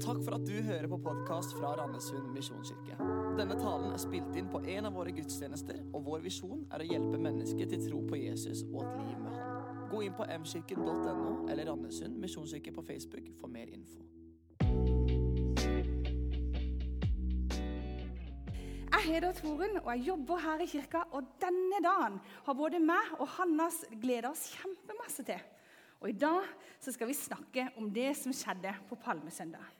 Takk for at du hører på podkast fra Randesund misjonskirke. Denne talen er spilt inn på en av våre gudstjenester, og vår visjon er å hjelpe mennesker til tro på Jesus og et liv med Han. Gå inn på mkirken.no eller Randesund misjonskirke på Facebook for mer info. Jeg heter Torunn, og jeg jobber her i kirka. Og denne dagen har både meg og Hannas gleda oss kjempemasse til. Og i dag skal vi snakke om det som skjedde på Palmesøndag.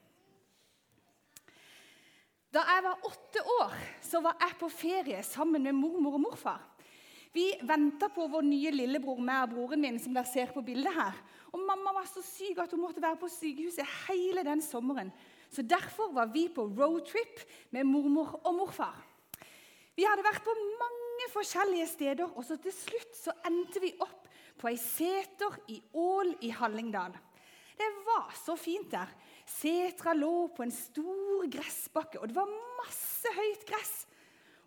Da jeg var åtte år, så var jeg på ferie sammen med mormor og morfar. Vi venta på vår nye lillebror, meg broren min, som dere ser på bildet her. Og mamma var så syk at hun måtte være på sykehuset hele den sommeren. Så derfor var vi på roadtrip med mormor og morfar. Vi hadde vært på mange forskjellige steder, og så til slutt så endte vi opp på ei seter i Ål i Hallingdal. Det var så fint der. Setra lå på en stor gressbakke, og det var masse høyt gress.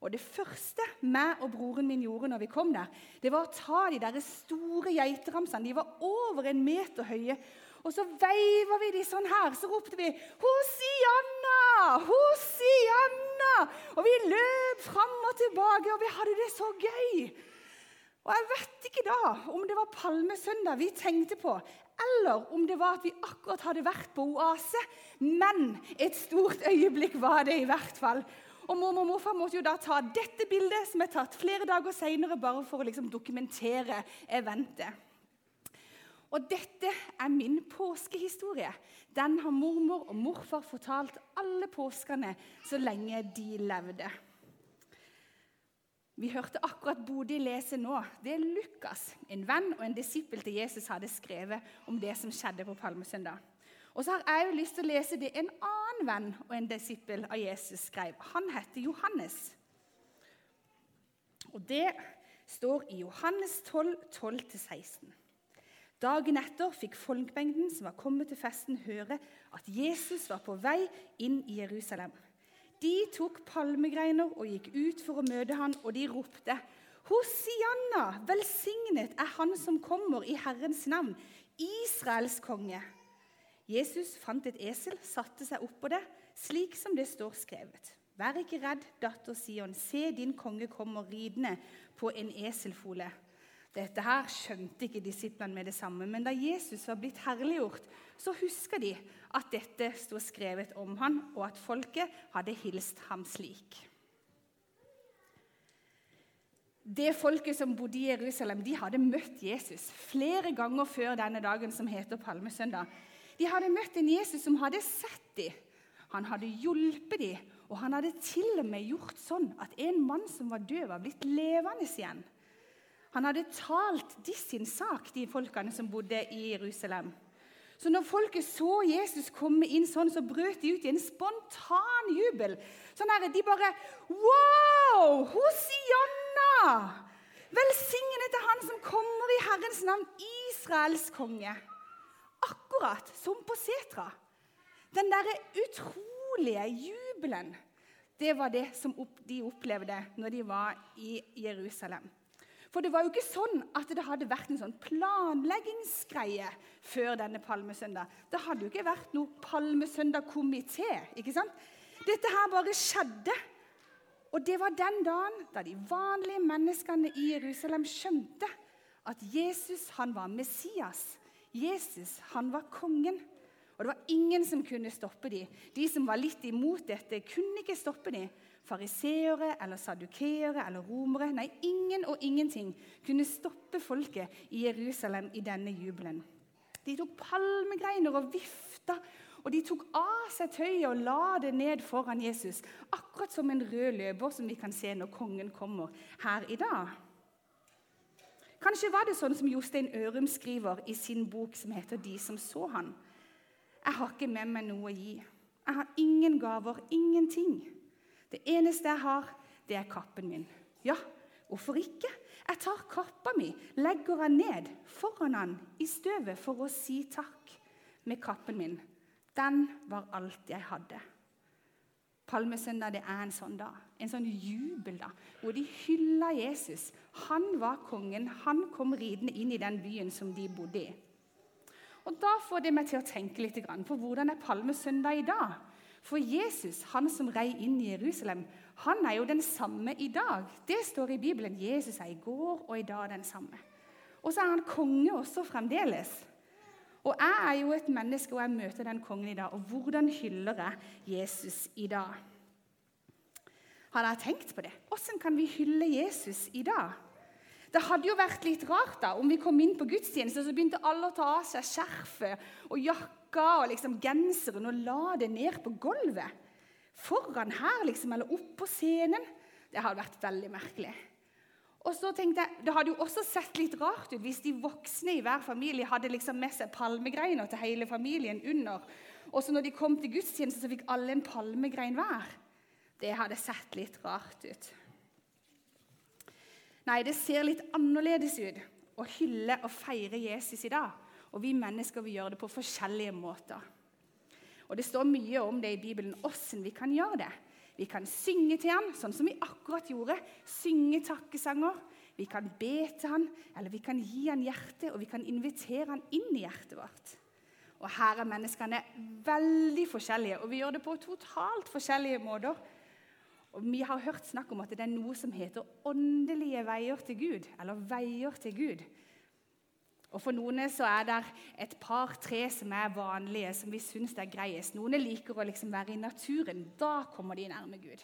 Og Det første meg og broren min gjorde når vi kom der, det var å ta de der store geiteramsene. De var over en meter høye. Og så veiva vi de sånn her. Så ropte vi 'Hosianna! Hosianna!' Og vi løp fram og tilbake, og vi hadde det så gøy. Og Jeg vet ikke da om det var palmesøndag vi tenkte på, eller om det var at vi akkurat hadde vært på Oase. Men et stort øyeblikk var det i hvert fall. Og mormor og morfar måtte jo da ta dette bildet, som er tatt flere dager senere, bare for å liksom dokumentere eventet. Og dette er min påskehistorie. Den har mormor og morfar fortalt alle påskene så lenge de levde. Vi hørte akkurat Bodil lese nå. Det er Lukas, en venn og en disippel til Jesus, hadde skrevet om det som skjedde på Palmesøndag. Og så har jeg jo lyst til å lese det en annen venn og en disippel av Jesus skrev. Han heter Johannes. Og det står i Johannes 12, 12-16. Dagen etter fikk folkemengden som var kommet til festen, høre at Jesus var på vei inn i Jerusalem. De tok palmegreiner og gikk ut for å møte han, og de ropte:" Hosianna, velsignet er Han som kommer i Herrens navn, Israels konge. Jesus fant et esel, satte seg oppå det, slik som det står skrevet. Vær ikke redd, datter Sion, se din konge kommer ridende på en eselfole. Dette her skjønte ikke disiplene med det samme, men da Jesus var blitt herliggjort, så huska de at dette sto skrevet om han, og at folket hadde hilst ham slik. Det folket som bodde i Jerusalem, de hadde møtt Jesus flere ganger før denne dagen som heter Palmesøndag. De hadde møtt en Jesus som hadde sett dem. Han hadde hjulpet dem, og han hadde til og med gjort sånn at en mann som var død, var blitt levende igjen. Han hadde talt de sin sak, de folkene som bodde i Jerusalem. Så når folket så Jesus komme inn sånn, så brøt de ut i en spontan jubel. Sånn her, De bare Wow! Hosianna! Velsignet er Han som kommer i Herrens navn, Israels konge. Akkurat som på setra. Den derre utrolige jubelen, det var det som de opplevde når de var i Jerusalem. For det var jo ikke sånn at det hadde vært en sånn planleggingsgreie før denne palmesøndag. Det hadde jo ikke vært noe palmesøndagkomité. ikke sant? Dette her bare skjedde. Og det var den dagen da de vanlige menneskene i Jerusalem skjønte at Jesus han var Messias. Jesus han var kongen. Og det var ingen som kunne stoppe dem. De som var litt imot dette, kunne ikke stoppe dem. Fariseere eller sadukeere eller romere. Nei, ingen og ingenting kunne stoppe folket i Jerusalem i denne jubelen. De tok palmegreiner og vifta, og de tok av seg tøyet og la det ned foran Jesus. Akkurat som en rød løper som vi kan se når kongen kommer her i dag. Kanskje var det sånn som Jostein Ørum skriver i sin bok som heter 'De som så han'. Jeg har ikke med meg noe å gi. Jeg har ingen gaver, ingenting. Det eneste jeg har, det er kappen min. Ja, hvorfor ikke? Jeg tar kappa mi, legger den ned foran han i støvet for å si takk med kappen min. Den var alt jeg hadde. Palmesøndag det er en sånn dag, en sånn jubel, da, hvor de hylla Jesus. Han var kongen. Han kom ridende inn i den byen som de bodde i. Og Da får det meg til å tenke litt på hvordan er palmesøndag i dag. For Jesus, han som rei inn i Jerusalem, han er jo den samme i dag. Det står i Bibelen. Jesus er i går og i dag den samme. Og så er han konge også fremdeles. Og jeg er jo et menneske, og jeg møter den kongen i dag. Og hvordan hyller jeg Jesus i dag? Har dere tenkt på det? Hvordan kan vi hylle Jesus i dag? Det hadde jo vært litt rart da, om vi kom inn på gudstjeneste, og så begynte alle å ta av seg skjerfet og jakka og liksom genseren og la det ned på gulvet. Foran her, liksom, eller oppå scenen. Det hadde vært veldig merkelig. Og så tenkte jeg, Det hadde jo også sett litt rart ut hvis de voksne i hver familie hadde liksom med seg palmegreiner til hele familien under. Og så når de kom til gudstjeneste, så fikk alle en palmegrein hver. Det hadde sett litt rart ut. Nei, det ser litt annerledes ut å hylle og feire Jesus i dag. Og vi mennesker vi gjør det på forskjellige måter. Og Det står mye om det i Bibelen, åssen vi kan gjøre det. Vi kan synge til han, sånn som vi akkurat gjorde. Synge takkesanger. Vi kan be til han, eller vi kan gi han hjertet, og vi kan invitere han inn i hjertet vårt. Og Her er menneskene veldig forskjellige, og vi gjør det på totalt forskjellige måter. Og Vi har hørt snakk om at det er noe som heter åndelige veier til Gud. Eller veier til Gud. Og For noen så er det et par-tre som er vanlige, som vi syns er greiest. Noen liker å liksom være i naturen. Da kommer de nærme Gud.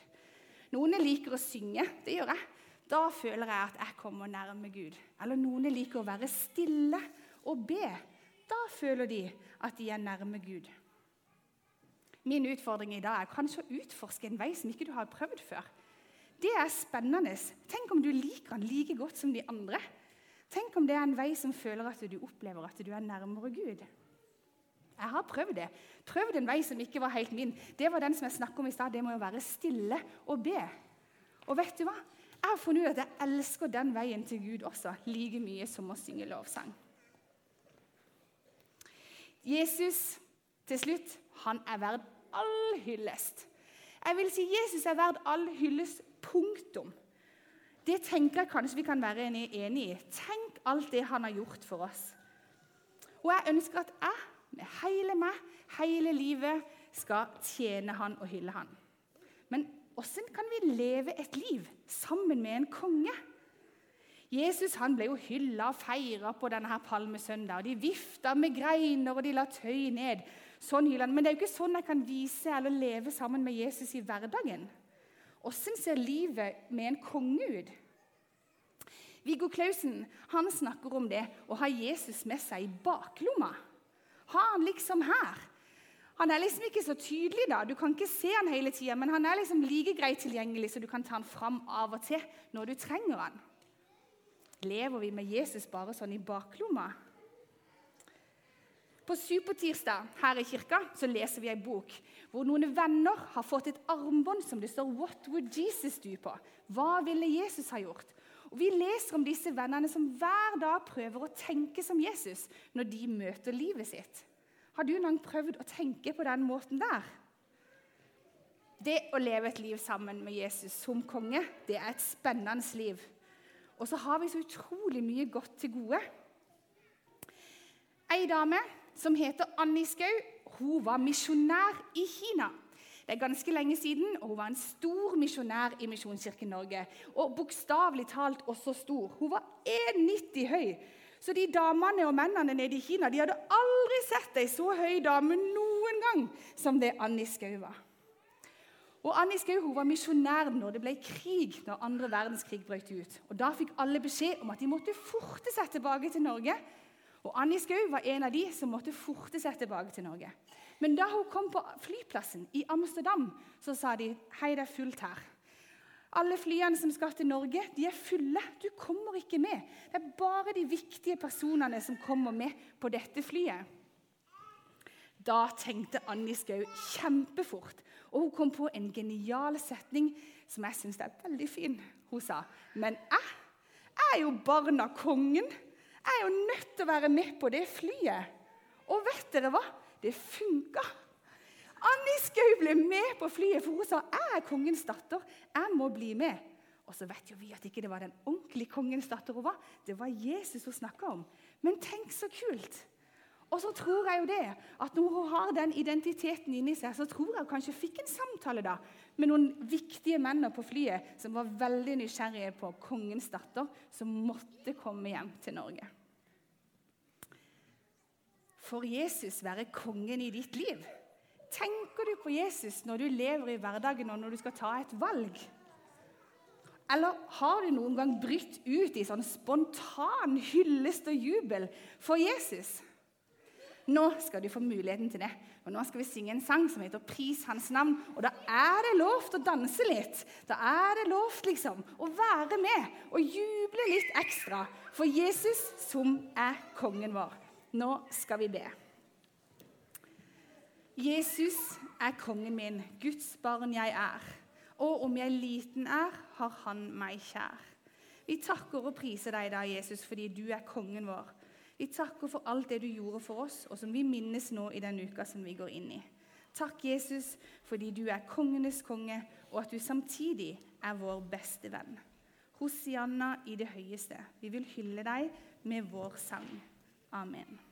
Noen liker å synge. Det gjør jeg. Da føler jeg at jeg kommer nærme Gud. Eller noen liker å være stille og be. Da føler de at de er nærme Gud. Min utfordring i dag er kanskje å utforske en vei som ikke du har prøvd før. Det er spennende. Tenk om du liker den like godt som de andre. Tenk om det er en vei som føler at du opplever at du er nærmere Gud. Jeg har prøvd det. Prøvd en vei som ikke var helt min. Det var den som jeg snakket om i stad. Det må jo være stille og be. Og vet du hva? Jeg har funnet ut at jeg elsker den veien til Gud også, like mye som å synge lovsang. Jesus, til slutt, han er verd all hyllest. Jeg vil si Jesus er verd all hyllest. Punktum. Det tenker jeg kanskje vi kan være enig i. Tenk alt det han har gjort for oss. Og jeg ønsker at jeg med hele meg, hele livet, skal tjene han og hylle han. Men åssen kan vi leve et liv sammen med en konge? Jesus han ble jo hylla og feira på denne her palmesøndag. De vifta med greiner og de la tøy ned. Sånn hyller han. Men det er jo ikke sånn jeg kan vise eller leve sammen med Jesus i hverdagen. Åssen ser livet med en konge ut? Viggo Klausen han snakker om det å ha Jesus med seg i baklomma. Ha han liksom her. Han er liksom ikke så tydelig, da. Du kan ikke se han hele tida, men han er liksom like greit tilgjengelig, så du kan ta han fram av og til når du trenger han. Lever vi med Jesus bare sånn i baklomma? På Supertirsdag her i kirka så leser vi ei bok hvor noen venner har fått et armbånd som det står 'What would Jesus do?' på. Hva ville Jesus ha gjort? Og Vi leser om disse vennene som hver dag prøver å tenke som Jesus når de møter livet sitt. Har du noen prøvd å tenke på den måten der? Det å leve et liv sammen med Jesus som konge, det er et spennende liv. Og så har vi så utrolig mye godt til gode. Ei dame som heter Anni Skau. Hun var misjonær i Kina. Det er ganske lenge siden, og hun var en stor misjonær i Misjonskirken Norge. Og bokstavelig talt også stor. Hun var 1,90 høy. Så de damene og mennene nede i Kina de hadde aldri sett ei så høy dame noen gang som det Anni Skau var. Og Anni Skau var misjonær når det ble krig, når andre verdenskrig brøt ut. Og Da fikk alle beskjed om at de måtte forte seg tilbake til Norge og Annie Skau var en av de som måtte forte seg tilbake til Norge. Men da hun kom på flyplassen i Amsterdam, så sa de hei, det er fullt her. Alle flyene som skal til Norge, de er fulle. Du kommer ikke med. Det er bare de viktige personene som kommer med på dette flyet. Da tenkte Annie Skau kjempefort, og hun kom på en genial setning som jeg syns er veldig fin. Hun sa, 'Men jeg, jeg er jo barn av kongen.' Jeg er jo nødt til å være med på det flyet. Og vet dere hva? Det funka. Anni Skau ble med på flyet, for hun sa 'Jeg er kongens datter. Jeg må bli med'. Og så vet jo vi at ikke det var den ordentlige kongens datter hun var. Det var Jesus hun snakka om. Men tenk så kult. Og så tror jeg jo det, at når hun har den identiteten inni seg, så tror jeg hun kanskje fikk en samtale da med noen viktige menn på flyet som var veldig nysgjerrige på kongens datter, som måtte komme hjem til Norge. Får Jesus være kongen i ditt liv? Tenker du på Jesus når du lever i hverdagen og når du skal ta et valg? Eller har du noen gang brytt ut i sånn spontan hyllest og jubel for Jesus? Nå skal du få muligheten til det. Og Nå skal vi synge en sang som heter 'Pris hans navn'. Og Da er det lov til å danse litt. Da er det lov liksom, å være med og juble litt ekstra for Jesus, som er kongen vår. Nå skal vi be. Jesus er kongen min, Guds barn jeg er. Og om jeg liten er, har han meg kjær. Vi takker og priser deg da, Jesus, fordi du er kongen vår. Vi takker for alt det du gjorde for oss, og som vi minnes nå i den uka som vi går inn i. Takk, Jesus, fordi du er kongenes konge, og at du samtidig er vår beste venn. Hosianna i det høyeste. Vi vil hylle deg med vår sang. Amen.